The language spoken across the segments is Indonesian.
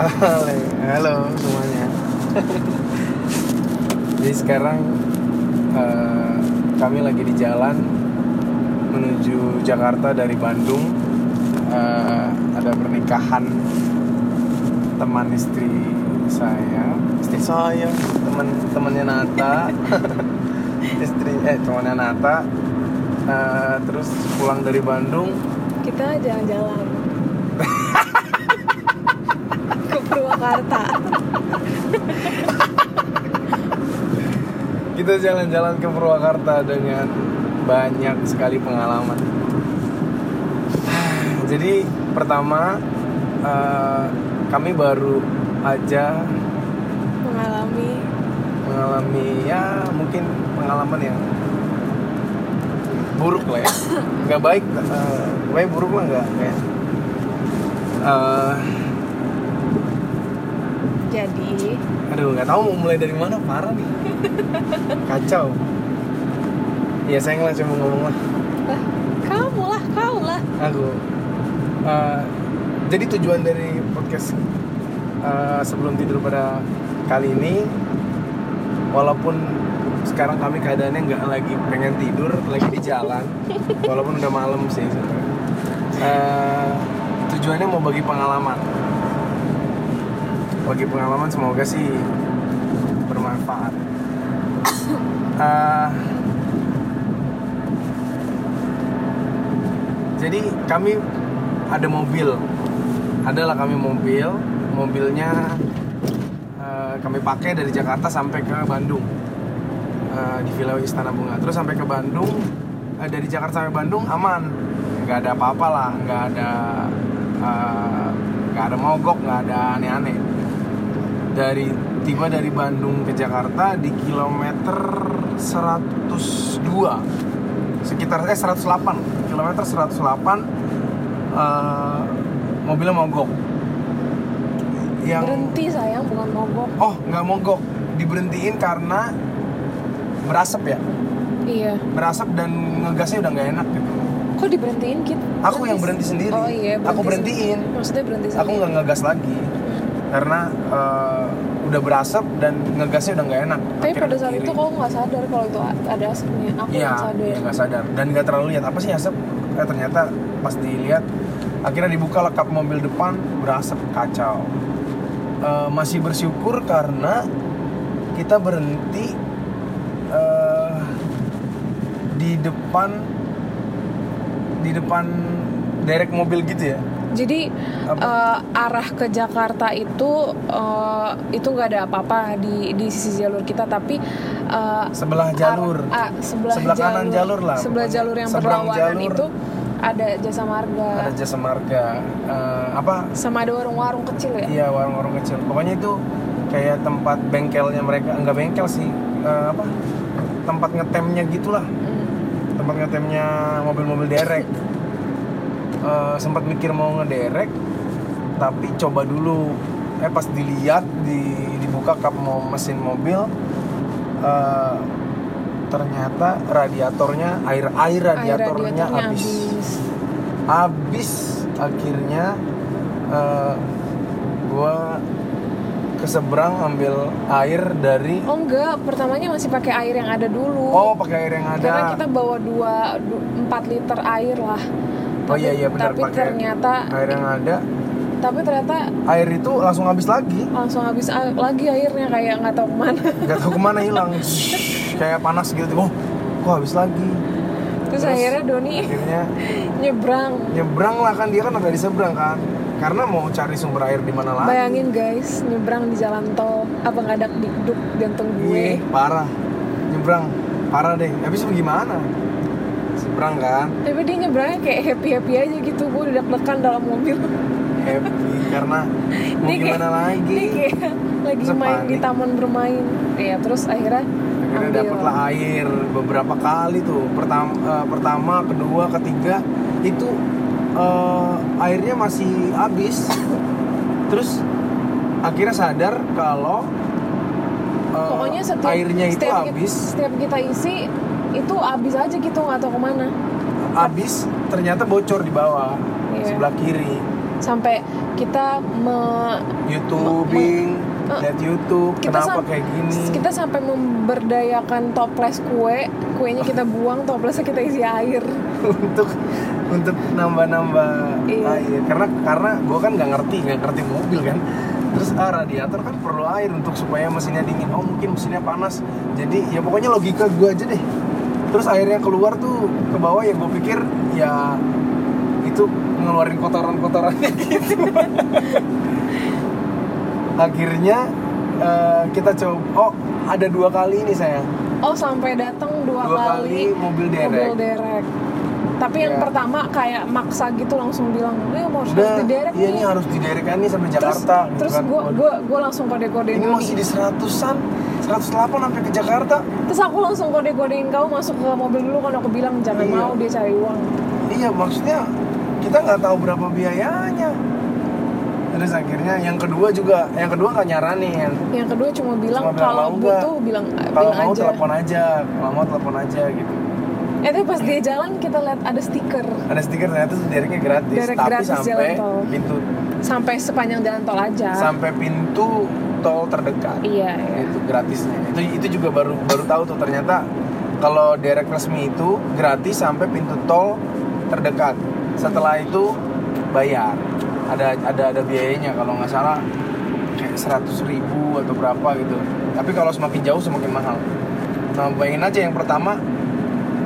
Halo, halo semuanya. Jadi sekarang eh, kami lagi di jalan menuju Jakarta dari Bandung. Eh, ada pernikahan teman istri saya, istri saya, teman temannya Nata, istri eh temannya Nata. Eh, terus pulang dari Bandung Kita jalan-jalan ke Purwakarta. kita jalan-jalan ke Purwakarta dengan banyak sekali pengalaman. Jadi pertama eh, kami baru aja Mengalami mengalami ya mungkin pengalaman yang buruk lah ya, nggak baik, eh, baik buruk lah nggak kayak. eh, jadi aduh nggak tahu mau mulai dari mana parah nih, kacau. Ya saya langsung mau ngomong lah. lah kamu lah kau lah aku Eh, jadi tujuan dari podcast eh, sebelum tidur pada kali ini walaupun sekarang kami keadaannya nggak lagi pengen tidur lagi di jalan walaupun udah malam sih. Eh, tujuannya mau bagi pengalaman bagi pengalaman semoga sih bermanfaat. Eh, jadi kami ada mobil. Adalah kami mobil. Mobilnya eh, kami pakai dari Jakarta sampai ke Bandung. Eh, di Villa Istana Bunga. Terus sampai ke Bandung eh, dari Jakarta sampai Bandung aman. Nggak ada apa-apa lah. Nggak ada nggak ada mogok nggak ada aneh-aneh dari tiba dari Bandung ke Jakarta di kilometer 102 sekitar eh 108 kilometer 108 eh, mobilnya mogok. Yang berhenti sayang bukan mogok. Oh nggak mogok. Diberhentiin karena berasap ya? Iya. Berasap dan ngegasnya udah nggak enak gitu. Kok diberhentiin gitu? Aku yang berhenti sendiri. oh iya Aku berhenti berhentiin. sendiri. maksudnya berhenti aku sendiri. nggak ngegas lagi karena eh, udah berasap dan ngegasnya udah nggak enak tapi Akhirnya pada saat kiri. itu kau nggak sadar kalau itu ada asapnya aku Iya, nggak sadar iya nggak sadar dan nggak terlalu lihat apa sih asap. Eh ternyata pas dilihat akhirnya dibuka lah kap mobil depan berasap kacau. Eh, masih bersyukur karena kita berhenti eh, di depan di depan derek mobil gitu ya. Jadi eh, arah ke Jakarta itu eh, itu nggak ada apa-apa di di sisi jalur kita tapi eh, Sebelah jalur. arah- ah, sebelah, Sebelah kanan jalur lah, Sebelah pokoknya. jalur yang Seberang berlawanan jalur. itu ada jasa marga Ada jasa marga eh, apa sama ada warung-warung kecil ya. Iya warung-warung kecil. Pokoknya itu kayak tempat bengkelnya mereka, enggak bengkel sih, eh, apa? Tempat ngetemnya gitulah. Hmm. Tempat ngetemnya mobil-mobil derek. Eh, sempat mikir mau ngederek, tapi coba dulu. Eh pas dilihat di dibuka kap mau mesin mobil, eh, ternyata radiatornya air air radiatornya, habis. Habis akhirnya eh, gua ke seberang ambil air dari Oh enggak, pertamanya masih pakai air yang ada dulu. oh pakai air yang ada Karena kita bawa 2 4 liter air lah. Oh iya iya benar Tapi pakai ternyata air yang ada. Tapi ternyata air itu langsung habis lagi. Langsung habis a- lagi airnya kayak nggak tahu ke mana. nggak tahu ke mana hilang. Kayak panas gitu oh kok habis lagi? Terus, Terus akhirnya Doni akhirnya nyebrang. nyebrang lah kan dia kan ada di seberang kan? Karena mau cari sumber air di mana lagi. Bayangin guys, nyebrang di jalan tol, apa nggak ada dikduk jantung Iya, gue. parah. Nyebrang parah deh. Habis gimana seberang kan? Tapi dia nyebrangnya kayak happy happy aja gitu, gue udah deg-degan dalam mobil. happy karena mau Dia kayak- gimana lagi? Dia kayak lagi Terus main di taman bermain. Iya, terus akhirnya akhirnya dapatlah air beberapa kali tuh. Pertama pertama kedua ketiga itu eh, airnya masih habis. Terus akhirnya sadar kalau eh, Pokoknya setiap airnya itu setiap kita- habis. setiap kita isi itu habis aja gitu nggak tahu ke mana. habis ternyata bocor di bawah Iya. sebelah kiri sampai kita me- YouTubing, Eh, lihat YouTube, kita kenapa kayak gini? kita sampai memberdayakan toples kue kuenya kita buang toplesnya kita isi air untuk untuk nambah-nambah Iya. air karena karena gue kan nggak ngerti nggak ngerti mobil kan terus ah, radiator kan perlu air untuk supaya mesinnya dingin oh mungkin mesinnya panas jadi ya pokoknya logika gue aja deh terus airnya keluar tuh ke bawah ya gue pikir ya itu ngeluarin kotoran-kotorannya gitu. Akhirnya eh, kita coba oh ada dua kali ini saya oh sampai datang dua, dua kali, mobil derek. mobil derek. Tapi yang Ya. pertama kayak maksa gitu langsung bilang eh mau harus udah diderek iya nih. ini harus diderek kan nih sampai terus Jakarta gitu terus kan. gue gue gue langsung kode kodein ini masih di seratusan 108 sampai ke Jakarta. Terus aku langsung kode kodein kau masuk ke mobil dulu kan aku bilang jangan Iya. mau dia cari uang. Iya maksudnya kita nggak tahu berapa biayanya. Terus akhirnya yang kedua juga yang kedua nggak nyaranin. Yang kedua cuma bilang Cuma bilang, kalau butuh bilang kalau bilang mau aja. telepon aja kalau mau telepon aja gitu. Eh tapi pas dia jalan kita lihat ada stiker. Ada stiker ternyata tuh dereknya gratis. Derek tapi gratis sampai pintu sampai sepanjang jalan tol aja. Sampai pintu tol terdekat. Iya iya. itu gratisnya. Itu itu juga baru baru tahu tuh ternyata kalau derek resmi itu gratis sampai pintu tol terdekat. Setelah itu bayar. Ada ada ada biayanya. Kalau nggak salah kayak seratus ribu atau berapa gitu. Tapi kalau semakin jauh semakin mahal. Nah bayangin aja yang pertama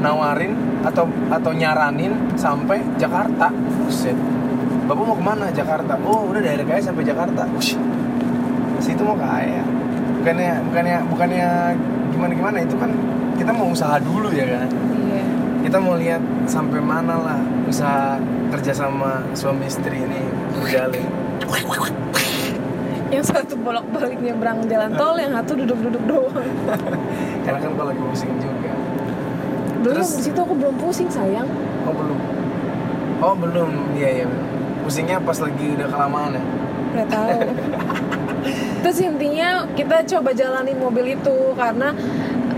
nawarin atau atau nyaranin sampai Jakarta. Buset. Bapak mau ke mana? Jakarta. Oh udah direct aja sampai Jakarta. Ush. situ mau kaya. Bukannya bukannya bukannya gimana gimana itu kan kita mau usaha dulu ya kan? Iya. Kita mau lihat sampai mana lah usaha kerja sama suami istri ini berjalin yang satu bolak balik nyebrang jalan tol yang satu duduk duduk doang. Karena kan kalau lagi pusing juga. Belum Terus- di situ aku belum pusing sayang. Oh belum. Oh belum. Iya iya belum. Pusingnya pas lagi udah kelamaan ya? Nggak tahu. Terus intinya kita coba jalanin mobil itu karena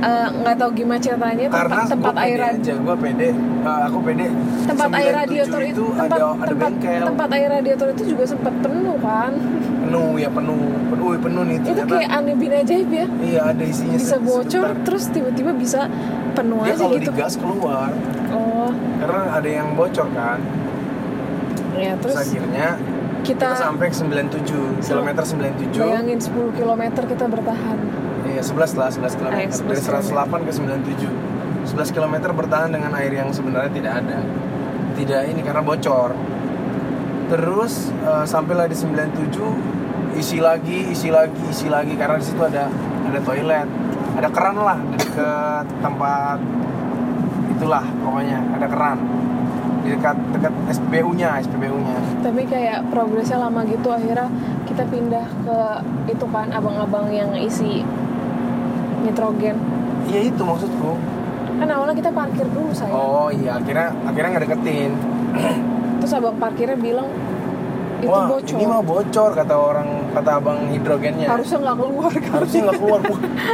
eh, nggak tahu gimana ceritanya karena tempat tempat gua air pede aja gue pede. Eh, aku pede. Tempat air 97 radiator itu tempat ada ada tempat, bengkel. tempat air radiator itu juga sempat penuh kan? Penuh ya penuh. Penuh wih, penuh nih itu ternyata. kayak aneh bin ajaib ya? Iya ada isinya bisa bocor sebentar. terus tiba-tiba bisa penuh dia aja kalau gitu. digas keluar. Oh. Karena ada yang bocor kan ya terus, terus akhirnya kita, kita sampai ke 97 kilometer 97 bayangin 10 km kita bertahan. Iya 11 lah 11 km iya, 11 dari 108 ke 97 11 km bertahan dengan air yang sebenarnya tidak ada. Tidak ini karena bocor. Terus eh, sampailah di 97 isi lagi isi lagi isi lagi karena di situ ada ada toilet. Ada keran lah dekat tempat itulah pokoknya ada keran di dekat dekat SPBU nya SPBU nya tapi kayak progresnya lama gitu akhirnya kita pindah ke itu kan abang-abang yang isi nitrogen. Iya itu maksudku. Kan awalnya kita parkir dulu saya oh iya akhirnya akhirnya nggak deketin terus abang parkirnya bilang itu Wah, bocor. ini mah bocor kata orang kata abang hidrogennya. harusnya nggak keluar kan? Harusnya nggak keluar.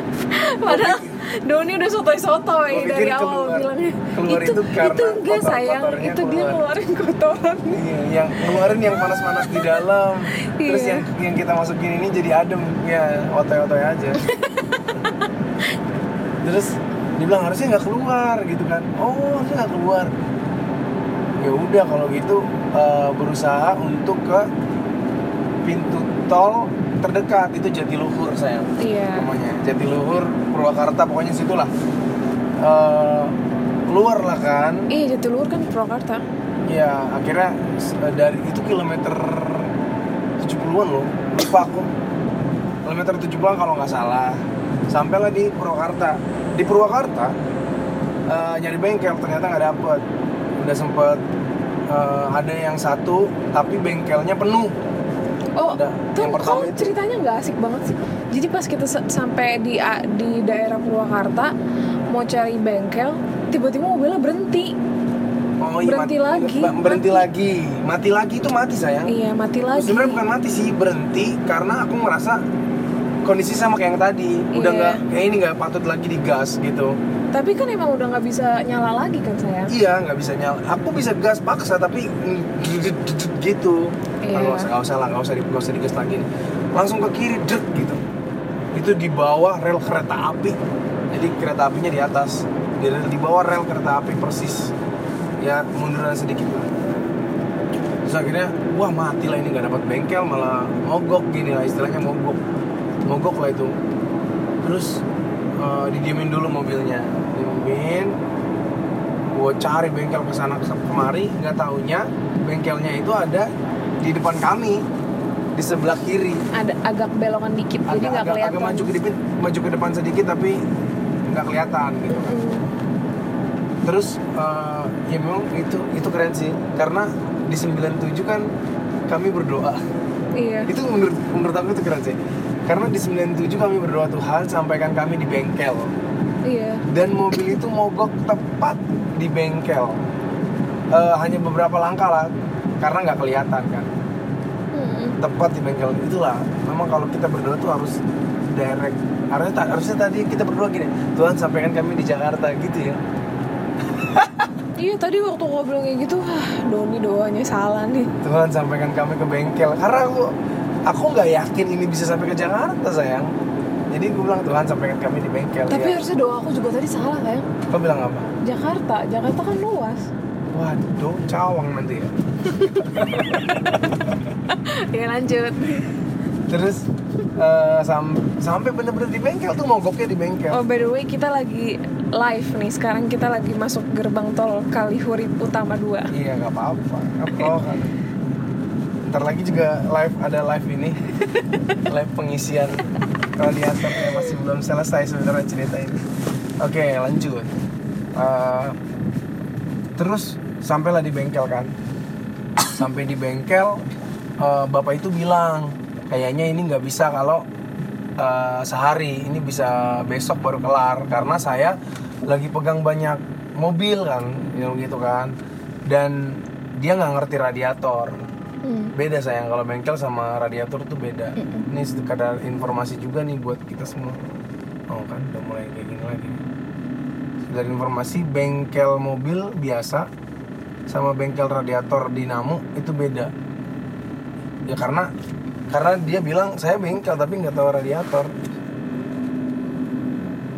Padahal Doni udah sotoy-sotoy dari awal keluar- bilangnya keluar itu itu karena itu enggak sayang kotor-kotornya itu dia keluar." ngeluarin kotoran iya, yang ngeluarin yang panas-panas di dalam. Terus Iya. yang yang kita masukin ini jadi adem ya otoy-otoy aja. Terus dibilang harusnya nggak keluar gitu kan. Oh, harusnya nggak keluar. Ya udah kalau gitu eh, berusaha untuk ke pintu tol terdekat itu Jatiluhur sayang. iya namanya Jatiluhur Purwakarta pokoknya situlah. Eh, keluar lah kan. Iya Jatiluhur kan Purwakarta. Ya akhirnya eh, dari itu kilometer 70-an loh. Lupa aku. Kilometer 70-an kalau nggak salah. Sampailah di Purwakarta. Di Purwakarta eh, nyari bengkel ternyata nggak dapet. Udah sempet eh, ada yang satu tapi bengkelnya penuh Oh, tuh Yang pertama kok itu. ceritanya nggak asik banget sih. Jadi pas kita sa- sampai di di daerah Purwakarta mau cari bengkel, tiba-tiba mobilnya berhenti. Oh Berhenti lagi. ba- berhenti Mati. lagi. Mati lagi itu mati sayang. Iya, mati lagi. Sebenarnya bukan mati sih, berhenti karena aku ngerasa kondisi sama kayak yang tadi. Udah Iya. nggak kayak ini nggak patut lagi digas gitu. Tapi kan emang udah nggak bisa nyala lagi kan sayang. Iya nggak bisa nyala. Aku bisa gas paksa tapi gitu. Iya. nggak usah nggak usah lah nggak usah nggak digas lagi. Langsung ke kiri dek gitu. Itu di bawah rel kereta api. Jadi kereta apinya di atas. Di, di bawah rel kereta api persis. Ya munduran sedikit lah. Terus akhirnya wah mati lah ini nggak dapat bengkel malah mogok gini lah istilahnya mogok. Mogok lah itu. Terus eh, didiemin dulu mobilnya. Didiemin gue cari bengkel ke sana kemari nggak taunya bengkelnya itu ada di depan kami di sebelah kiri. Ada agak belokan dikit jadi agak, nggak agak, kelihatan. agak maju ke depan maju ke depan sedikit tapi nggak kelihatan gitu. Kan Mm. terus eh, ya memang itu itu keren sih. Karena di 97 kan kami berdoa. Iya. Itu menurut menurut aku itu keren sih. Karena di 97 kami berdoa Tuhan sampaikan kami di bengkel. Iya. Dan mobil itu mogok tepat di bengkel. Eh, hanya beberapa langkah lah karena nggak kelihatan kan. Tepat di bengkel. Itulah memang kalau kita berdoa tuh harus direct. Harusnya ta- harusnya tadi kita berdoa gini Tuhan sampaikan kami di Jakarta gitu ya. Iya tadi waktu bilang kayak gitu ah Doni doanya salah nih. Tuhan sampaikan kami ke bengkel. Karena aku aku nggak yakin ini bisa sampai ke Jakarta sayang. Jadi gue bilang Tuhan sampaikan kami di bengkel tapi ya. harusnya doa aku juga tadi salah kan? Kau bilang apa? Jakarta. Jakarta kan luas. Waduh cawang nanti ya ya lanjut. Terus eh, sam- sampai bener-bener di bengkel tuh mogoknya di bengkel. Oh by the way kita lagi live nih. Sekarang kita lagi masuk gerbang tol Kalihurip Utama 2 iya nggak apa-apa. Apa kan ntar lagi juga live ada live ini. Live pengisian radiator yang masih belum selesai sebenarnya cerita ini. Oke lanjut. Eh, terus sampailah di bengkel kan. Sampai di bengkel eh, bapak itu bilang kayaknya ini nggak bisa kalau eh, sehari ini bisa besok baru kelar. Karena saya lagi pegang banyak mobil kan gitu kan. Dan dia nggak ngerti radiator. Hmm. beda sayang kalau bengkel sama radiator tuh beda. Mm-mm. ini sekadar informasi juga nih buat kita semua. Oh kan udah mulai kayak gini lagi. Dari informasi bengkel mobil biasa sama bengkel radiator dinamo itu beda ya karena karena dia bilang saya bengkel tapi nggak tahu radiator.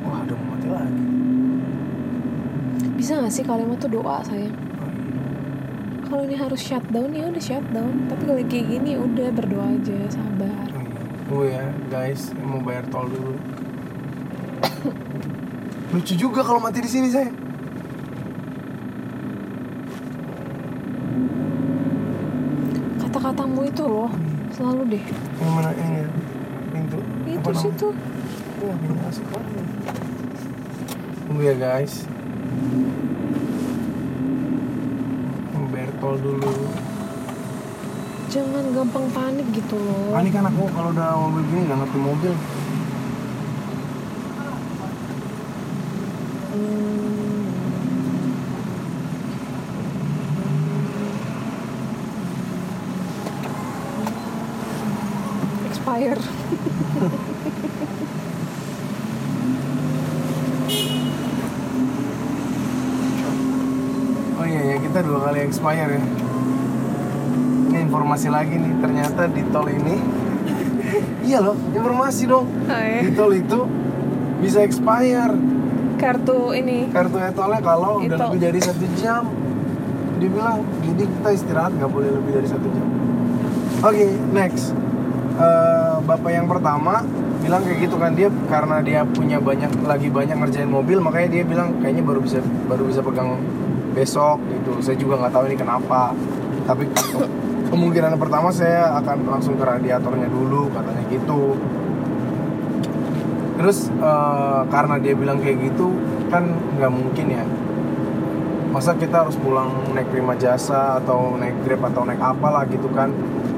Wah udah mau mati lagi. Bisa gak sih kalimat tuh doa sayang? Oh, iya. kalau ini harus shutdown ya udah shutdown tapi kalau kayak gini udah berdoa aja sabar. Oh, iya. Gue ya guys mau bayar tol dulu. Lucu juga kalau mati di sini saya itu loh selalu deh yang mana ini ya? pintu itu situ pintu masuk lagi. Tunggu ya guys. Mau bayar tol dulu. jangan gampang panik gitu loh Panik kan aku kalau udah mobil gini nggak ngerti mobil. Hmm. expire Oh iya ya kita dua kali expire ya. Ini informasi lagi nih ternyata di tol ini. iya loh informasi dong. Ah, ya. Di tol itu bisa expire kartu ini kartu etolnya kalau udah lebih dari satu jam. Dia bilang jadi kita istirahat nggak boleh lebih dari satu jam. Oke next. Eh, bapak yang pertama bilang kayak gitu kan dia karena dia punya banyak lagi banyak ngerjain mobil makanya dia bilang kayaknya baru bisa baru bisa pegang besok gitu saya juga nggak tahu ini kenapa tapi kemungkinan pertama saya akan langsung ke radiatornya dulu katanya gitu. Terus eh, karena dia bilang kayak gitu kan nggak mungkin ya. Masa kita harus pulang naik prima jasa atau naik grab atau naik apa lah gitu kan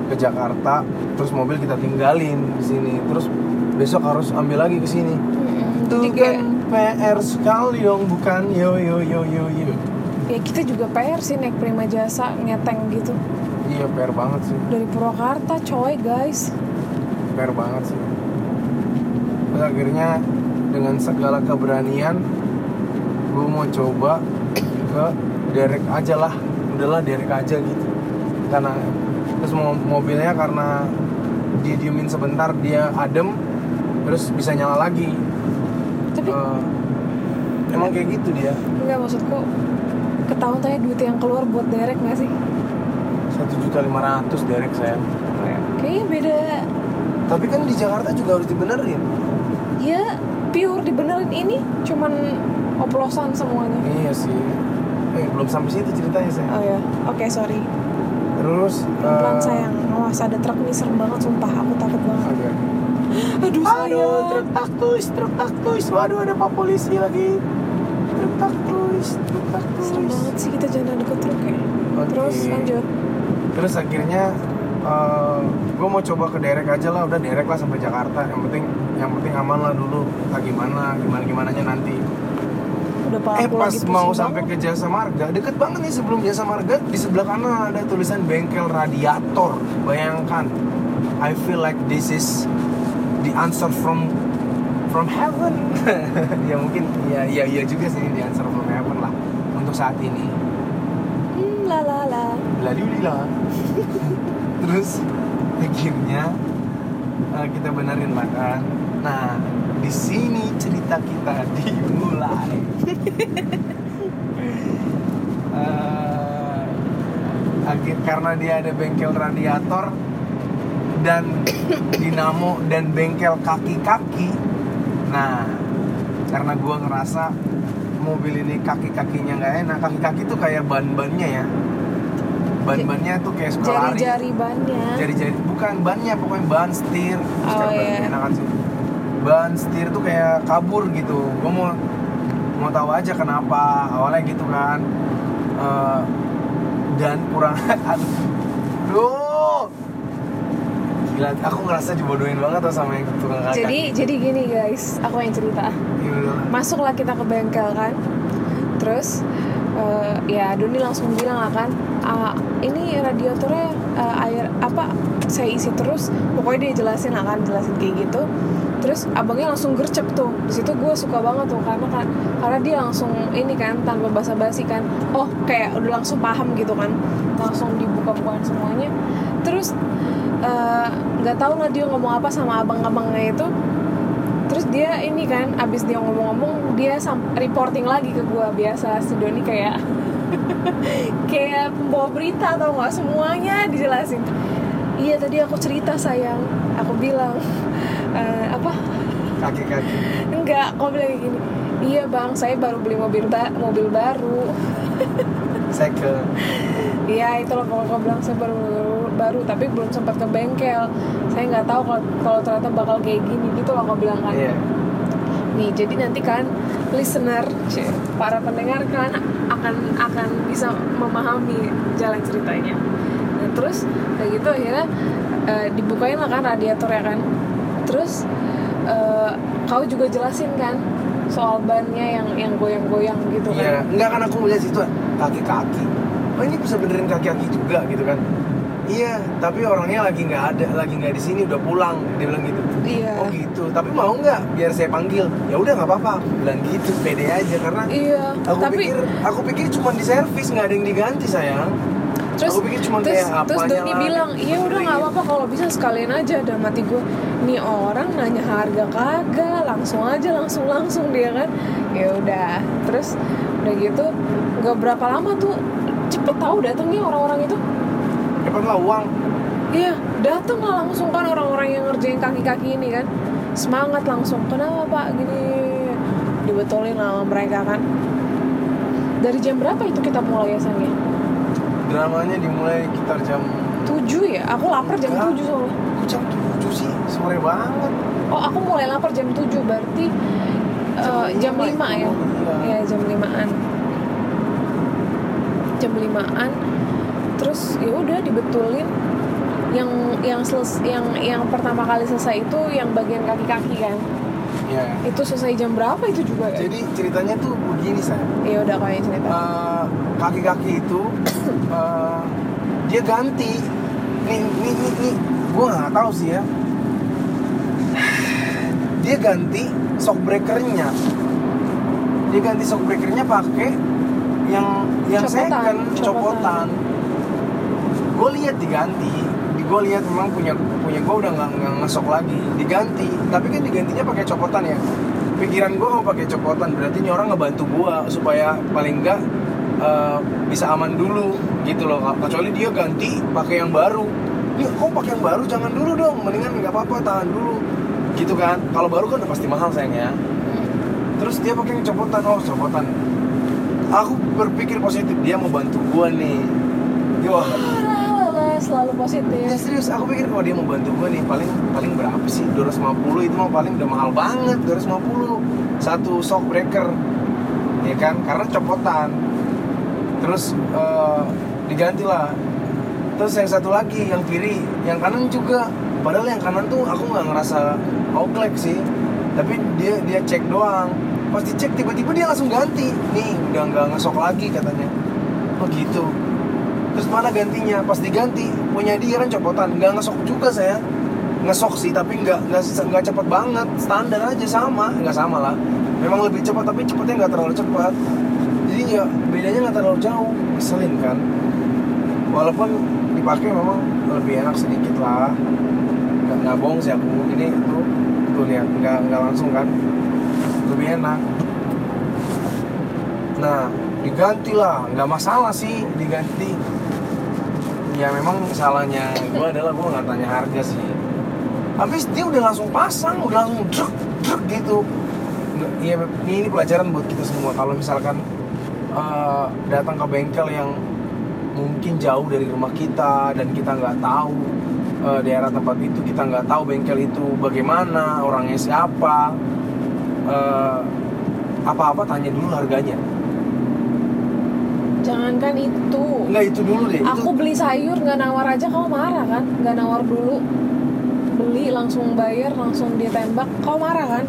ke Jakarta terus mobil kita tinggalin di sini. Terus besok harus ambil lagi ke sini. Itu kayak kan PR sekali dong bukan? Yo yo yo yo yo. Ya kita juga PR sih naik prima jasa ngeteng gitu iya PR banget sih. Dari Purwakarta coy guys. PR banget sih. Terus akhirnya dengan segala keberanian gue mau coba ke derek aja lah. Udahlah derek aja gitu. Karena terus mo- mobilnya karena didiemin sebentar dia adem terus bisa nyala lagi. Tapi Eh, emang kayak gitu dia. Nggak maksudku ketahuan tanya duit yang keluar buat derek nggak sih? Satu juta lima ratus derek saya Kayaknya beda. tapi kan di Jakarta juga harus dibenerin Ya pure dibenerin ini cuman oplosan semuanya. iya sih eh belum sampai situ ceritanya saya Oh ya, oke sorry. terus Pelan eh, sayang, awas ada truk nih serem banget sumpah, aku takut banget. agak Aduh, Aduh, sayang. truk taktus, truk taktus. Waduh, ada pak polisi lagi. Truk taktus, truk taktus. Serem banget sih kita jangan deket truk ya. Oke. Terus lanjut. Terus akhirnya gue mau coba ke derek aja lah, udah derek lah sampai Jakarta. Yang penting, yang penting aman lah dulu. Tak gimana, gimana gimananya nanti. Udah eh pas lagi mau sampai ke Jasa Marga, deket banget nih sebelum Jasa Marga di sebelah kanan ada tulisan bengkel radiator. Bayangkan, I feel like this is the answer from from heaven. ya mungkin ya ya iya juga sih the answer from heaven lah untuk saat ini. La la. Terus akhirnya eh, kita benerin lah kan. Nah, di sini cerita kita dimulai. Eh, akhir karena dia ada bengkel radiator dan dinamo dan bengkel kaki-kaki. Nah, karena gua ngerasa mobil ini kaki-kakinya nggak enak, kaki-kaki tuh kayak ban-bannya ya. Ban-bannya tuh kayak sekolah lari. Jari-jari bannya. Jari-jari bukan bannya, pokoknya ban setir. Oh, iya. enakan sih. Ban setir tuh kayak kabur gitu. Gua mau mau tahu aja kenapa awalnya gitu kan. Eh, dan kurang aduh. Gila, aku ngerasa dibodohin banget tuh sama yang tukang kakak. Jadi jadi gini guys, aku yang cerita. Ya lah. Masuklah kita ke bengkel kan. Terus eh, ya Doni langsung bilang lah kan, "Ah, ini radiatornya eh, air apa? Saya isi terus. Pokoknya dia jelasin lah kan, jelasin kayak gitu. Terus abangnya langsung gercep tuh. Di situ gue suka banget tuh karena kan karena dia langsung ini kan tanpa basa-basi kan. Oh kayak udah langsung paham gitu kan. Langsung dibuka-bukaan semuanya. Terus eh, nggak tahu lah dia ngomong apa sama abang-abangnya itu. Terus dia ini kan abis dia ngomong-ngomong dia reporting lagi ke gua biasa si Doni kayak kayak pembawa berita atau nggak semuanya dijelasin. Iya tadi aku cerita sayang. Aku bilang "Eh, apa? Kaki-kaki. enggak kok bilang kayak gini. Iya bang saya baru beli mobil ba- mobil baru. Cycle. Iya itu loh kalau kau bilang saya baru baru tapi belum sempat ke bengkel. Saya nggak tahu kalau kalau ternyata bakal kayak gini gitu loh kau bilang kan. Iya. Nih jadi nanti kan listener, cie, para pendengar kan akan akan bisa memahami jalan ceritanya. Nah terus kayak gitu akhirnya eh, dibukain lah kan radiator ya kan. Terus eh, kau juga jelasin kan soal bannya yang yang goyang-goyang gitu Iya, kan. enggak kan aku melihat situ kaki-kaki. Oh ini bisa benerin kaki-kaki juga gitu kan? Iya, tapi orangnya lagi nggak ada, lagi nggak di sini, udah pulang. Dia bilang gitu. Iya. Oh gitu. Tapi mau nggak? Biar saya panggil. Ya udah nggak apa-apa. Bilang gitu, pede aja karena Iya, aku tapi pikir, aku pikir cuma di servis nggak ada yang diganti sayang. terus aku pikir cuma terus, kayak terus Doni lah, bilang iya udah nggak benerin." apa-apa kalau bisa sekalian aja dan mati gue nih orang nanya harga kagak langsung aja langsung langsung dia kan ya udah terus udah gitu nggak berapa lama tuh cepet tahu datangnya orang-orang itu Dapat lah uang. iya datang lah langsung kan orang-orang yang ngerjain kaki-kaki ini kan semangat langsung kenapa pak gini dibetulin sama mereka kan dari jam berapa itu kita mulai biasanya Dramanya dimulai sekitar jam 7 ya aku lapar jam Enggak. 7 soalnya Kok jam 7 sih, sore banget. Oh, aku mulai lapar jam 7 berarti jam, lima 5 itu, ya. iya. Ya, jam 5-an. Jam 5-an. Terus ya udah dibetulin yang yang seles, yang yang pertama kali selesai itu yang bagian kaki-kaki kan. Iya. Itu selesai jam berapa itu juga ya? Jadi ceritanya tuh begini saya. Ya udah kayak cerita. Eh, kaki-kaki itu eh, dia ganti nih nih nih, nih. gue nggak tahu sih ya dia ganti shock breakernya dia ganti shock breakernya pakai yang yang Copotan, second copotan. copotan gue lihat diganti. Gue lihat memang punya punya gue udah nggak ngesok lagi. Diganti. Tapi kan digantinya pakai copotan ya. Pikiran gue mau pakai copotan berarti ini orang ngebantu gue supaya paling enggak eh, bisa aman dulu gitu loh. Kecuali dia ganti pakai yang baru. Ini kok pakai yang baru? Jangan dulu dong. Mendingan nggak apa-apa tahan dulu. Gitu kan? Kalau baru kan udah pasti mahal sayangnya terus dia pakai yang copotan. Oh copotan. Aku berpikir positif. Dia mau bantu gua nih. Wah Alah, selalu positif. Ya serius aku pikir kalau dia mau bantu gua nih paling paling berapa sih? 250 itu mah paling udah mahal banget 250 satu shock breaker ya kan? Karena copotan. Terus eh, diganti lah. Terus yang satu lagi yang kiri yang kanan juga. Padahal yang kanan tuh aku nggak ngerasa outlek sih. Tapi dia dia cek doang. Pas dicek tiba-tiba dia langsung ganti. Nih udah nggak ngesok lagi katanya. Oh gitu terus mana gantinya? Pas diganti punya dia kan copotan. Nggak ngesok juga saya. Ngesok sih tapi nggak nggak cepet banget. Standar aja sama. Nggak sama lah. Memang lebih cepat tapi cepetnya nggak terlalu cepat jadi ya bedanya nggak terlalu jauh. Ngeselin kan. Walaupun dipakai memang lebih enak sedikit lah. Nggak nggak sih aku. Ini tuh tuh lihat nggak nggak langsung kan. Lebih enak. Nah diganti lah. Nggak masalah sih diganti ya memang salahnya gue adalah gue nggak tanya harga sih. Habis dia udah langsung pasang udah langsung druk druk gitu. Ya ini pelajaran buat kita semua. Kalau misalkan eh, datang ke bengkel yang mungkin jauh dari rumah kita dan kita nggak tahu eh, daerah tempat itu kita nggak tahu bengkel itu bagaimana orangnya siapa eh, apa-apa tanya dulu harganya jangankan itu. Nggak itu dulu deh. Itu aku beli sayur nggak nawar aja kamu marah kan? Nggak nawar dulu. Beli langsung bayar langsung ditembak kau marah kan?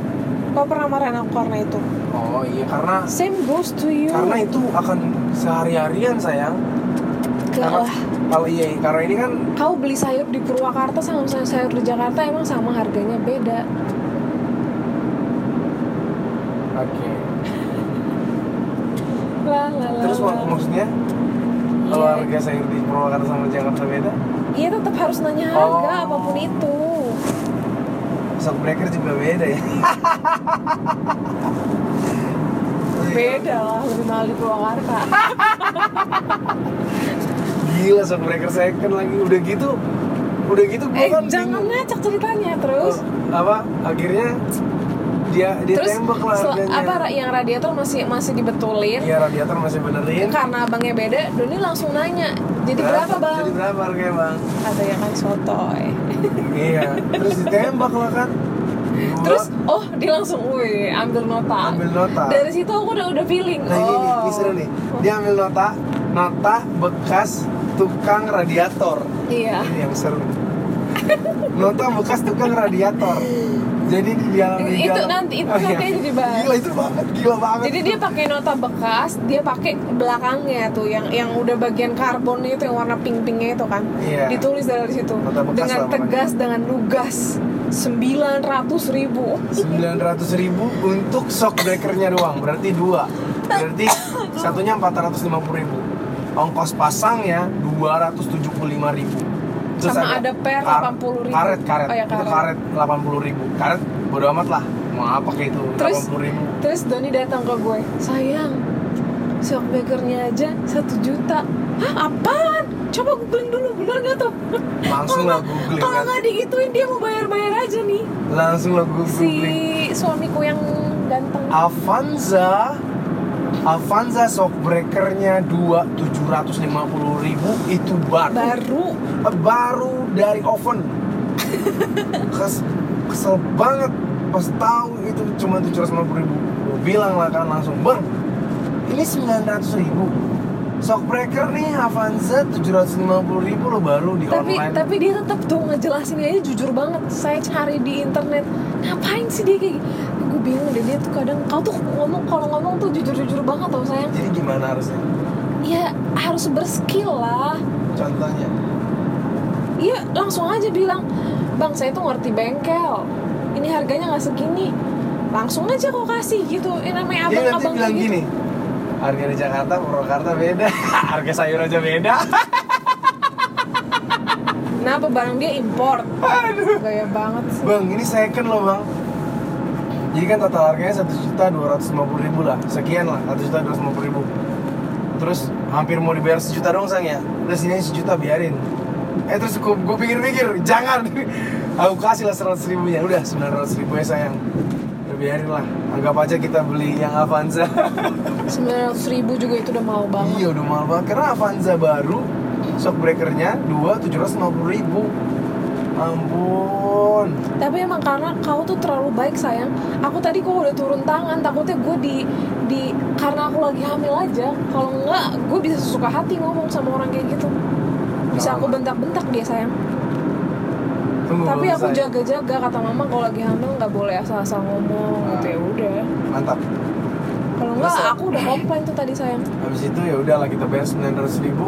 Kau pernah marahin aku karena itu? Oh iya karena same goes to you. karena itu akan sehari-harian sayang. Karena kalau iya karena ini kan kau beli sayur di Purwakarta sama sayur di Jakarta emang sama harganya beda. Oke. lah lah terus mak- maksudnya kalau Iya. harga sayur di Purwakarta sama Jakarta beda? Iya tetap harus nanya harga Oh. apa pun itu. Shock breaker juga beda ya. Beda lah lebih mahal di Purwakarta. Gila shock breaker second lagi. Udah gitu udah gitu gua eh kan jangan bingung. ngacak ceritanya terus. Oh, apa? Akhirnya dia dia terus tembak lah harganya. apa yang radiator masih masih dibetulin? Iya radiator masih benerin. Karena abangnya beda Doni langsung nanya jadi berapa bang? jadi berapa harganya bang? Katanya kan sotoy. Iya terus ditembak lah kan. Terus oh dia langsung wih ambil nota. Ambil nota. Dari situ aku udah udah feeling nah ini oh ini seru nih. dia ambil nota nota bekas tukang radiator. Iya. Ini yang seru. Nota bekas tukang radiator jadi di dalam di Itu dalam- nanti- itu Oh, iya. nanti aja dibahas. gila itu banget gila banget. Jadi dia pakai nota bekas dia pakai belakangnya tuh yang yang udah bagian karbonnya itu yang warna pink pinknya itu kan. Iya. ditulis dari situ. Dengan tegas dengan lugas. Sembilan ratus ribu. 900 ribu untuk shock breakernya doang berarti dua. Berarti satunya 450 ribu. Ongkos pasangnya 275 ribu Sama ada per 80.000. karet karet Oh, ya, itu karet. karet 80 ribu karet bodo amat lah mau apa kayak itu Terus? 80 ribu terus Doni datang ke gue sayang shockbreakernya aja satu juta Hah apaan? Coba googling dulu, bener gak tuh? Langsung lah googling, Kalau kan? nggak digituin dia mau bayar-bayar aja nih langsung lo gue Si googling suamiku yang ganteng Avanza Avanza shock breakernya 2 750 ribu itu baru. Baru? Baru dari oven. Kes, kesel banget. Pas tahu itu cuma 750 ribu. Gue bilang lah kan langsung bang ini 900 ribu. Shockbreaker nih Avanza 750 ribu lo baru di tapi online. tapi dia tetap tuh ngejelasin aja jujur banget. Saya cari di internet ngapain sih dia kayak bingung deh dia tuh kadang kau tuh ngomong kalau ngomong tuh jujur jujur banget tau sayang. Jadi gimana harusnya? Ya harus berskill lah. Contohnya? Iya langsung aja bilang bang saya tuh ngerti bengkel. Ini harganya nggak segini. Langsung aja kau kasih gitu. Ini namanya dia nanti abang-abang bilang gitu. gini harga di Jakarta Purwakarta beda. Harga sayur aja beda. Kenapa barang dia import? Aduh. Gaya banget sih. Bang, ini second loh bang. Jadi kan total harganya satu juta dua ratus lima puluh ribu lah, sekian lah, satu juta dua ratus lima puluh ribu. Terus hampir mau dibayar sejuta dong sang ya, udah sini sejuta biarin. Eh terus gue, gue pikir-pikir, jangan. Aku kasih lah seratus ribunya, udah sembilan ratus ribu ya sayang. Udah biarin lah, anggap aja kita beli yang Avanza. 900 ribu juga itu udah mau banget. iya udah mahal banget, karena Avanza baru, shock breakernya dua tujuh ratus lima puluh ribu. Ampun. Tapi emang karena kau tuh terlalu baik sayang. Aku tadi kok udah turun tangan, takutnya gue di di karena aku lagi hamil aja. Kalau enggak, gue bisa suka hati ngomong sama orang kayak gitu. Bisa aku bentak-bentak dia sayang. Tunggu, Tapi aku jaga-jaga kata mama kalau lagi hamil nggak boleh asal-asal ngomong gitu ya udah. Mantap. Kalau enggak aku udah komplain tuh tadi sayang. Habis itu ya udahlah kita bayar sembilan ratus ribu.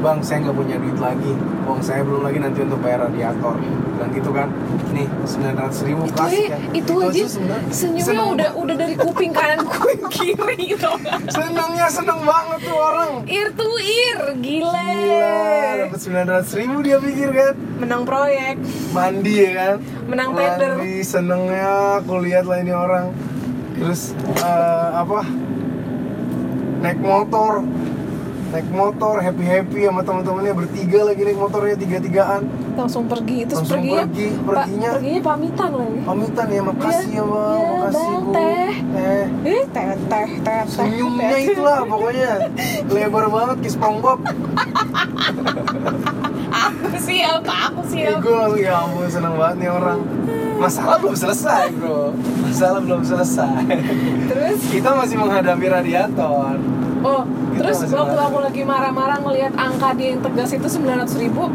Bang, saya nggak punya duit lagi. Uang saya belum lagi nanti untuk bayar radiator. Dan gitu kan, nih sembilan ratus ribu Itu kasih ya, kan. itu aja senyumnya seneng udah udah dari kuping kanan kuping kiri gitu. Senengnya seneng banget tuh orang. Ear to ear, gile. Gila, dapat sembilan ratus ribu dia pikir kan. Menang proyek. Mandi ya kan. Menang tender. Mandi senengnya, aku lihat lah ini orang. Terus eh, apa? Naik motor, naik motor happy happy sama teman-temannya bertiga lagi naik motornya tiga tigaan. langsung pergi terus Langsung perginya pergi, pa- perginya. perginya pamitan lagi. pamitan ya makasih ya bang Iya, makasih Bang, bu. teh. eh eh teh teh teh teh. Senyumnya teh. itulah pokoknya. Lebar banget kayak SpongeBob aku siap aku eh, siap. Gue langsung ya ampun seneng banget nih orang. Masalah belum selesai bro. Masalah belum selesai. Terus? Kita masih menghadapi radiator oh Kita terus waktu aku lagi marah-marah ngelihat angka dia yang tegas itu 900 ribu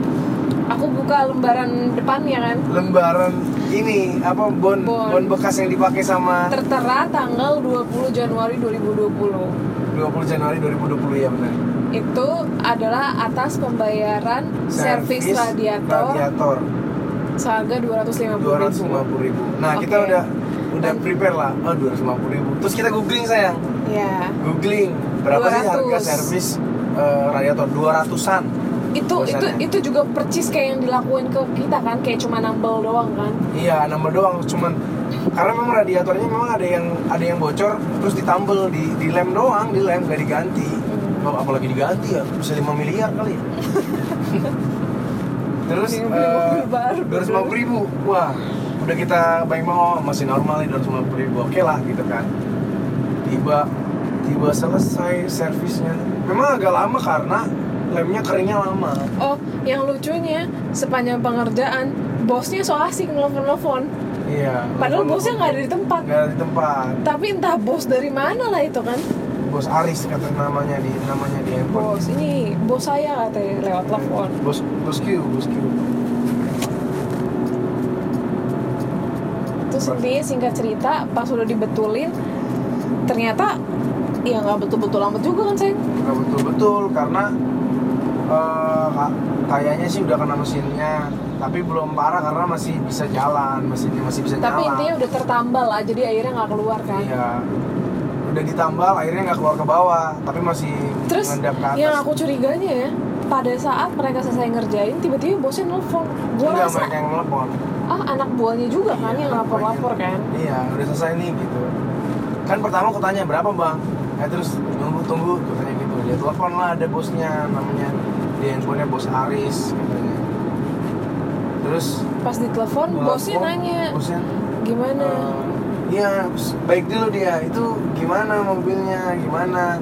aku buka lembaran depannya kan lembaran ini apa bon Bon. bon, bekas yang dipakai sama tertera tanggal 20 Januari 2020 20 Januari 2020 ya benar itu adalah atas pembayaran servis radiator radiator seharga 250 ribu 250 ribu. Nah kita Oke. udah udah prepare lah. Oh 250 ribu. Terus kita googling sayang. ya Googling berapa sih 200. harga servis eh, radiator 200-an. itu itu itu juga percis kayak yang dilakuin ke kita kan kayak cuma nambel doang kan Iya nambah doang. Cuman karena memang radiatornya memang ada yang ada yang bocor terus ditambel di di lem doang di lem gak diganti. Hmm. Apalagi diganti ya bisa 5 miliar kali ya. terus baru. dua ratus ribu wah udah kita baik mau masih normal nih dua ratus ribu oke lah gitu kan tiba tiba selesai servisnya. Memang agak lama karena lemnya keringnya lama. Oh yang lucunya sepanjang pengerjaan bosnya so asik nelfon-nelfon. Iya padahal nelfon- bosnya nggak ada di tempat. Nggak ada di tempat. Tapi entah bos dari mana lah itu kan. Bos Aris kata namanya di namanya di handphone. Bos ini bos saya katanya lewat telepon. Bos bos Q bos Q. Terus intinya singkat cerita pas udah dibetulin ternyata ya nggak betul-betul amat juga kan sayang nggak betul betul karena eh, ka- kayaknya sih udah kena mesinnya tapi belum parah karena masih bisa jalan mesinnya masih bisa tapi nyala intinya udah tertambal lah jadi airnya nggak keluar kan? Iya. Udah ditambal akhirnya nggak keluar ke bawah tapi masih Terus ke atas. yang aku curiganya ya pada saat mereka selesai ngerjain tiba-tiba bosnya nelfon. Gue Enggak, rasa mereka yang nelfon. Ah anak buahnya juga kan Iya, yang anak lapor-lapor kan? Iya udah selesai nih gitu. Kan pertama aku tanya berapa bang eh terus tunggu tunggu katanya gitu dia telepon lah ada bosnya namanya di handphonenya bos Aris katanya terus pas ditelepon bosnya nanya bosnya gimana Eh, Iya, baik dulu dia. Itu gimana mobilnya? Gimana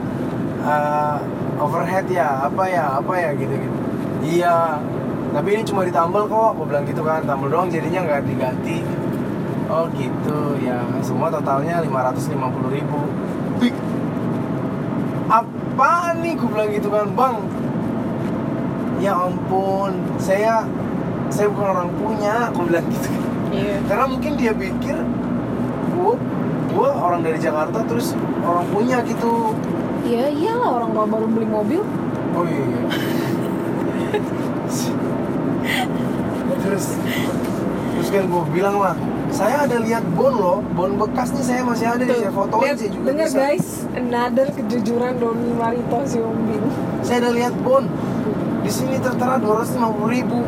eh, overhead ya? Apa ya? Apa ya gitu gitu. Iya. Tapi ini cuma ditambal kok. Aku bilang gitu kan. Tambal doang jadinya nggak diganti. Oh gitu ya. Semua totalnya 550 ribu. Apaan nih? Gue bilang gitu kan, bang. Ya ampun, saya saya bukan orang punya. Aku bilang gitu. iya Karena mungkin dia pikir gua gua orang dari Jakarta terus orang punya gitu. ya iyalah orang baru baru beli mobil Oh iya. terus terus kan gua bilang lah, saya ada lihat bon loh, bon bekas nih saya masih ada nih, saya fotoin lihat, saya juga denger bisa. guys another kejujuran Doni Marito si Umbin Saya ada lihat bon. di sini tertera 250 ribu.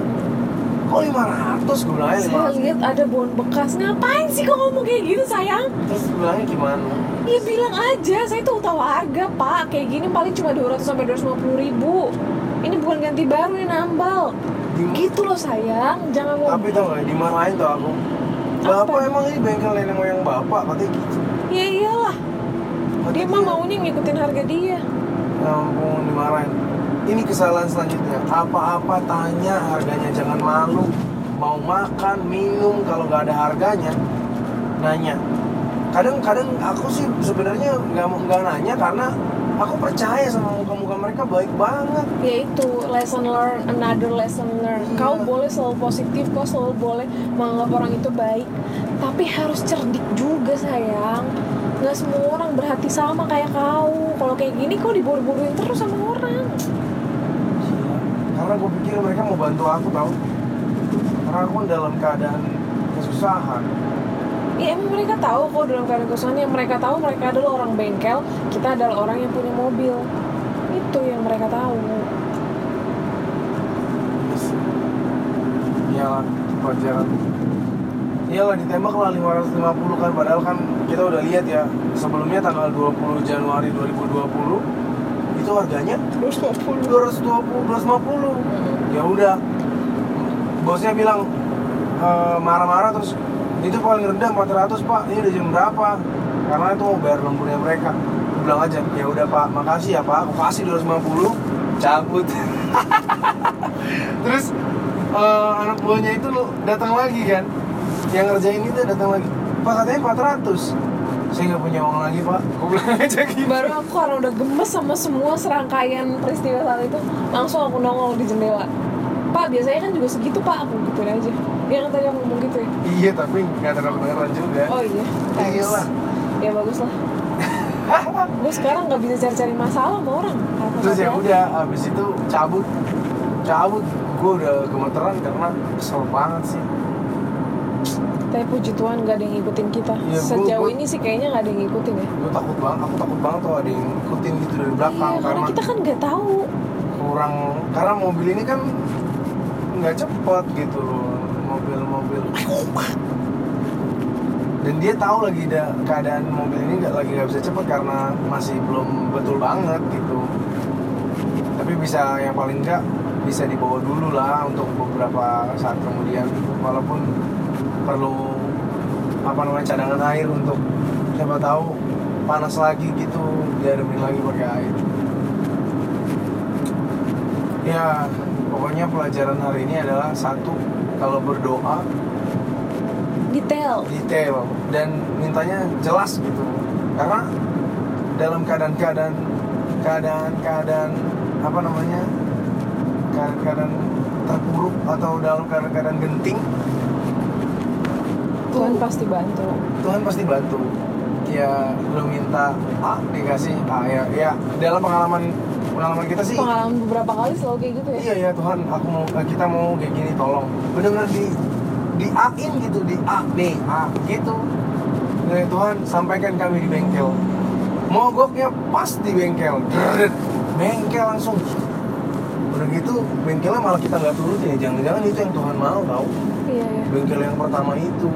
Kok 500 gue bilangnya Saya 500 lihat ada bon bekas. Ngapain sih kok ngomong kayak gitu sayang? terus gue bilangnya gimana? Ya bilang aja, saya tuh tahu harga pak. Kayak gini paling cuma 200 sampai 250 ribu. Ini bukan ganti baru, ini nambal Gitu loh sayang, jangan mau tapi tau gak dimarahin tuh aku. Apa? Bapak emang ini bengkel nenek moyang bapak? Katanya gitu. Ya iyalah, Kata dia mah maunya ngikutin harga dia. Ya ampun dimarahin. Ini kesalahan selanjutnya. Apa-apa tanya harganya Jangan malu. Mau makan, minum Kalau nggak ada harganya Nanya. Kadang-kadang aku sih sebenarnya nggak mau nggak nanya Karena aku percaya sama muka-muka mereka baik banget. Ya itu, lesson learn, another lesson learn Iya. Kau boleh selalu positif, kau selalu boleh menganggap orang itu baik. Tapi harus cerdik juga sayang. Gak semua orang berhati sama kayak kau. Kalau kayak gini kau dibodoh-bodohin terus sama orang. Karena gue pikir mereka mau bantu aku tau? Karena aku kan dalam keadaan kesusahan Ya emang mereka tahu kok dalam keadaan kesusahan. Yang mereka tahu mereka adalah orang bengkel, kita adalah orang yang punya mobil. Itu yang mereka tahu. Iyalah, pelajaran Iyalah ditembak lah 550 kan. Padahal kan kita udah lihat ya Sebelumnya tanggal 20 Januari 2020 Itu harganya Terus 20. 220, 250 Ya udah. Bosnya bilang eh, marah-marah terus itu paling rendah 400 pak. Ini udah jam berapa? Karena itu mau bayar lemburnya mereka. Aku bilang aja ya udah pak makasih ya pak. Aku kasih 250 cabut. Terus eh, anak buahnya itu lo datang lagi kan? Yang ngerjain itu datang lagi. Pak katanya 400 saya nggak punya uang lagi pak. Aku bilang aja gitu. Baru aku karena udah gemes sama semua serangkaian peristiwa saat itu, langsung aku nongol di jendela. Pak, biasanya kan juga segitu pak, aku gituin aja. Dia kan tadi ngomong gitu ya. iya tapi nggak terlalu kedengeran juga Oh iya, thanks. Iyalah. Ya bagus lah. Gue sekarang nggak bisa cari-cari masalah sama orang. Terus ya udah abis itu cabut cabut gue udah gemeteran karena kesel banget sih Tapi puji Tuhan nggak ada yang ngikutin kita. Iya, gua- Sejauh gua- ini sih kayaknya nggak ada yang ngikutin ya. gue takut banget aku takut banget tuh ada yang ngikutin gitu dari belakang Iya, karena karena kita kan nggak tahu. kurang karena mobil ini kan nggak cepet gitu loh mobil-mobil. Dan dia tahu lagi da, keadaan mobil ini nggak lagi nggak bisa cepet karena masih belum betul banget gitu. Tapi bisa yang paling enggak bisa dibawa dulu lah untuk beberapa saat kemudian. Walaupun perlu apa namanya cadangan air untuk siapa tahu panas lagi gitu diademin lagi pakai air. Ya pokoknya pelajaran hari ini adalah satu kalau berdoa Detail. detail dan mintanya jelas gitu karena dalam keadaan-keadaan keadaan-keadaan apa namanya keadaan-keadaan terpuruk atau dalam keadaan-keadaan genting Tuhan pasti bantu. Tuhan pasti bantu ya lu minta A dikasih A ya ya dalam pengalaman pengalaman kita sih. Pengalaman beberapa kali selalu kayak gitu ya. iya ya Tuhan aku mau kita mau kayak gini tolong. Benar-benar di di A in gitu di A nih A gitu. Ya Tuhan sampaikan kami di bengkel. Mogoknya pas di bengkel. Drrrr. bengkel langsung. Udah gitu bengkelnya malah kita nggak turutin ya. Jangan-jangan itu yang Tuhan mau tahu Iya, iya. bengkel yang pertama itu.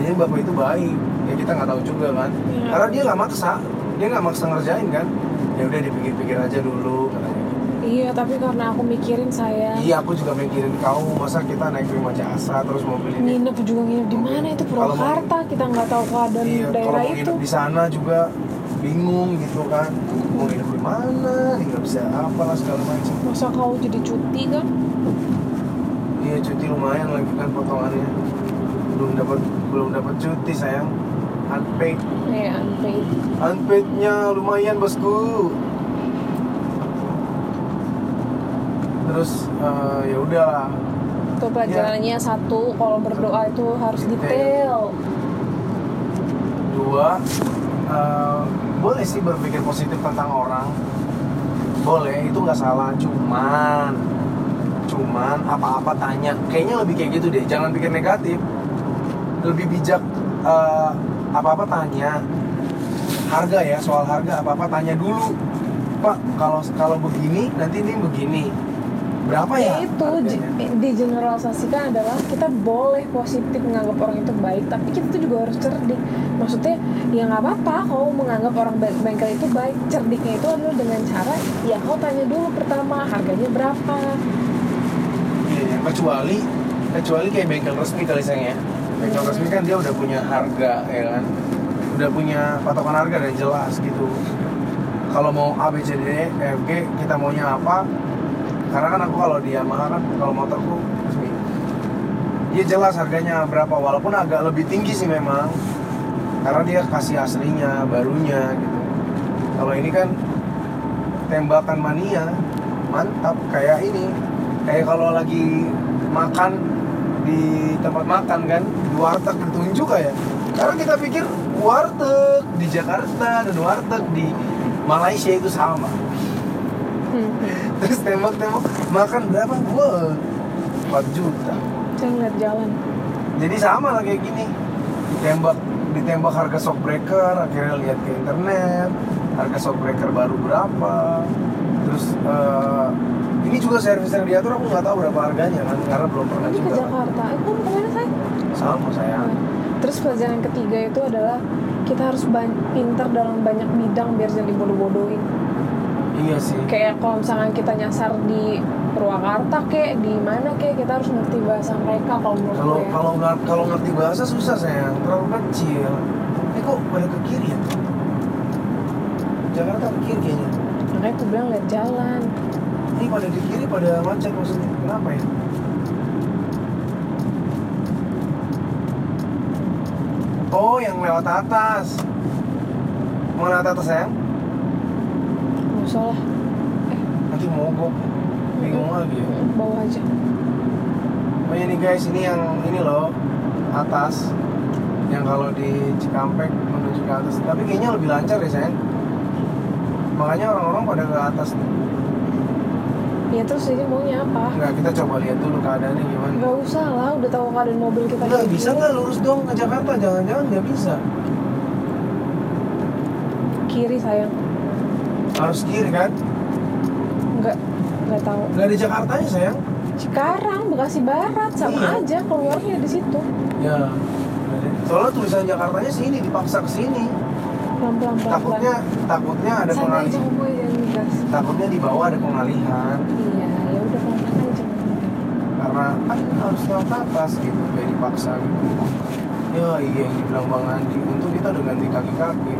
Jadi bapak itu baik. Ya kita nggak tahu juga kan. Iya. karena dia nggak maksa dia nggak maksa ngerjain kan ya udah dipikir-pikir aja dulu katanya Iya, tapi karena aku mikirin saya Iya, aku juga mikirin kau. Masa kita naik prima jasa terus mobil ini. nginep juga nginep di mana itu Kalau Purwakarta kita nggak tahu keadaan Iya, kalau daerah mau itu nginep di sana juga bingung gitu kan. Mau nginep di mana? Bisa apa lah segala macam. masa kau jadi cuti kan Iya, cuti lumayan lagi kan potongannya. Belum dapat belum dapat cuti sayang. Unpaid. ya unpaid. Unpaidnya lumayan bosku. Terus eh, ya udah itu pelajarannya satu kalau berdoa itu harus Detail. detail. Dua eh, boleh sih berpikir positif tentang orang. Boleh itu nggak salah. Cuman cuman apa-apa tanya. Kayaknya lebih kayak gitu deh. Jangan pikir negatif. Lebih bijak eh, apa-apa tanya. Harga ya soal harga. Apa-apa tanya dulu. Pak kalau kalau begini nanti ini begini. Berapa ya, itu harganya? j- digeneralisasikan adalah kita boleh positif menganggap orang itu baik tapi kita tuh juga harus cerdik. Maksudnya ya nggak apa-apa kau menganggap orang be- bengkel itu baik. Cerdiknya itu adalah dengan cara ya kau tanya dulu pertama harganya berapa. Iya. kecuali kecuali kayak bengkel resmi kali sayang ya bengkel resmi kan dia udah punya harga ya kan? Udah punya patokan harga dan jelas gitu. Kalau mau A B C D E F G kita maunya apa? Karena kan aku kalau di Yamaha kan kalau motorku resmi. Dia jelas harganya berapa walaupun agak lebih tinggi sih memang. Karena dia kasih aslinya barunya gitu. Kalau ini kan tembakan mania mantap kayak ini. Kayak kalau lagi makan di tempat makan kan warteg ditunjuk kayak karena kita pikir warteg di Jakarta dan warteg di Malaysia itu sama. Hmm. terus tembak-tembak makan berapa? Gua 4 juta. Saya ngeliat jalan. Jadi sama lah kayak gini. Ditembak ditembak harga shockbreaker akhirnya lihat ke internet harga shockbreaker baru berapa. Terus eh, ini juga servis radiator aku nggak tahu berapa harganya kan karena belum pernah nanti ke juga kan. Jakarta. Eh kamu ke mana saya sama saya. Terus pelajaran ketiga itu adalah kita harus pinter dalam banyak bidang biar jangan dibodoh-bodohin iya sih. Kayak kalau misalkan kita nyasar di Purwakarta kek di mana kek kita harus ngerti bahasa mereka kalau menurut kalau ya. kalau kalau ngerti bahasa susah sayang terlalu kecil. Eh kok pada ke kiri ya? Jakarta ke kiri kayaknya. Makanya aku bilang lihat jalan. Ini pada di kiri pada macet maksudnya. Kenapa ya oh yang lewat atas. Mau lewat atas sayang? Nggak usah lah. Nanti mogok. Bingung lagi ya. Bawa aja. Oh ini guys ini yang ini loh. Atas. Yang kalau di Cikampek menuju ke atas. Tapi kayaknya lebih lancar ya sayang. Makanya orang-orang pada ke atas nih ya terus ini maunya apa? Nggak, kita coba lihat dulu keadaannya gimana. Nggak usah lah udah tahu keadaan mobil kita Nggak kayak bisa nggak lurus dong ke Jakarta jangan-jangan nggak bisa. Kiri sayang. Harus kiri kan? Nggak nggak tahu. Nggak ada Jakartanya sayang. Sekarang Bekasi Barat sama Iya. aja keluarnya di situ. Ya. Soalnya tulisan Jakartanya sini dipaksa ke sini. Pelan pelan pelan takutnya takutnya ada Santai ngegas takutnya di bawah ada pengalihan. Iya ya udah pelan aja karena kan harus lewat atas gitu kayak dipaksa gitu. Ya iya yang dibilang Bang Andi. Untung kita udah ganti kaki-kaki.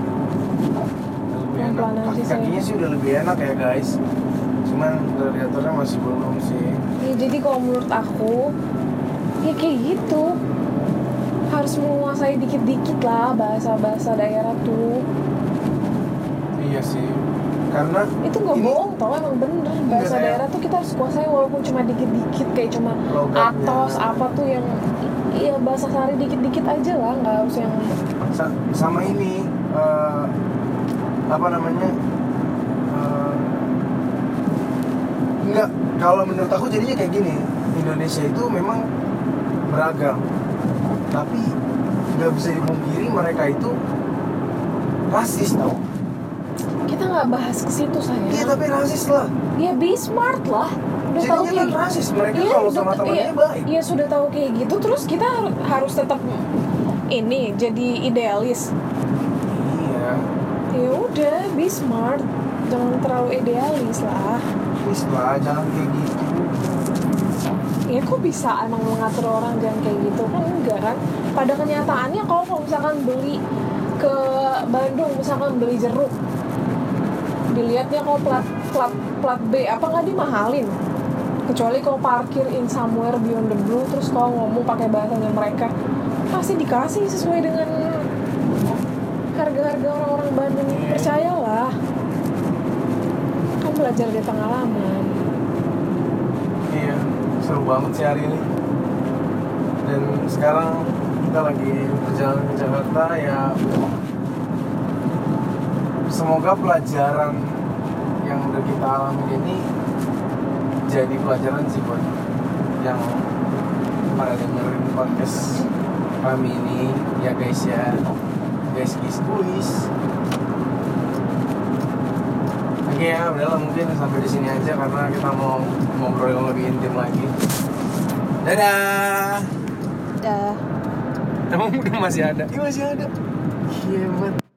Lebih enak. kaki-kakinya sayang. sih udah lebih enak ya guys. Cuman radiatornya masih belum sih. Ya jadi kalau menurut aku ya kayak gitu. Harus menguasai dikit-dikit lah bahasa-bahasa daerah tuh. Iya sih karena itu nggak Ini- bohong tau emang bener bahasa sayang. daerah tuh kita harus kuasai walaupun cuma dikit-dikit kayak cuma Logatnya. atos apa tuh yang iya bahasa sehari dikit-dikit aja lah nggak harus yang sa- sama ini eh, apa namanya eh, enggak kalau menurut aku jadinya kayak gini Indonesia itu memang beragam tapi nggak bisa dipungkiri mereka itu rasis tau nggak bahas ke situ sayang iya tapi rasis lah ya be smart lah udah tahu jadinya kan kayak rasis mereka Iya, kalau sama temannya iya, baik Iya sudah tahu kayak gitu terus kita har- harus tetap ini jadi idealis. iya Ya udah, be smart. Jangan terlalu idealis lah. please lah jangan kayak gitu Ya kok bisa emang mengatur orang jangan kayak gitu kan enggak kan? Pada kenyataannya kalau misalkan beli ke Bandung misalkan beli jeruk dilihatnya kalau plat plat plat B apa nggak dimahalin kecuali kalau parkir in somewhere beyond the blue terus kalau ngomong pakai bahasanya mereka pasti dikasih sesuai dengan harga-harga orang-orang Bandung percayalah kan belajar dari pengalaman Iya, seru banget sih hari ini. Dan sekarang kita lagi berjalan ke Jakarta ya. Semoga pelajaran yang udah kita alami ini jadi pelajaran sih buat yang pada dengerin podcast kami ini. Ya guys ya. Guys guys guys. Lagi oke ya udahlah mungkin sampai di sini aja karena kita mau ngobrol yang lebih intim lagi. Dadah. Dah. Emang udah masih ada? Iya masih ada. Iya banget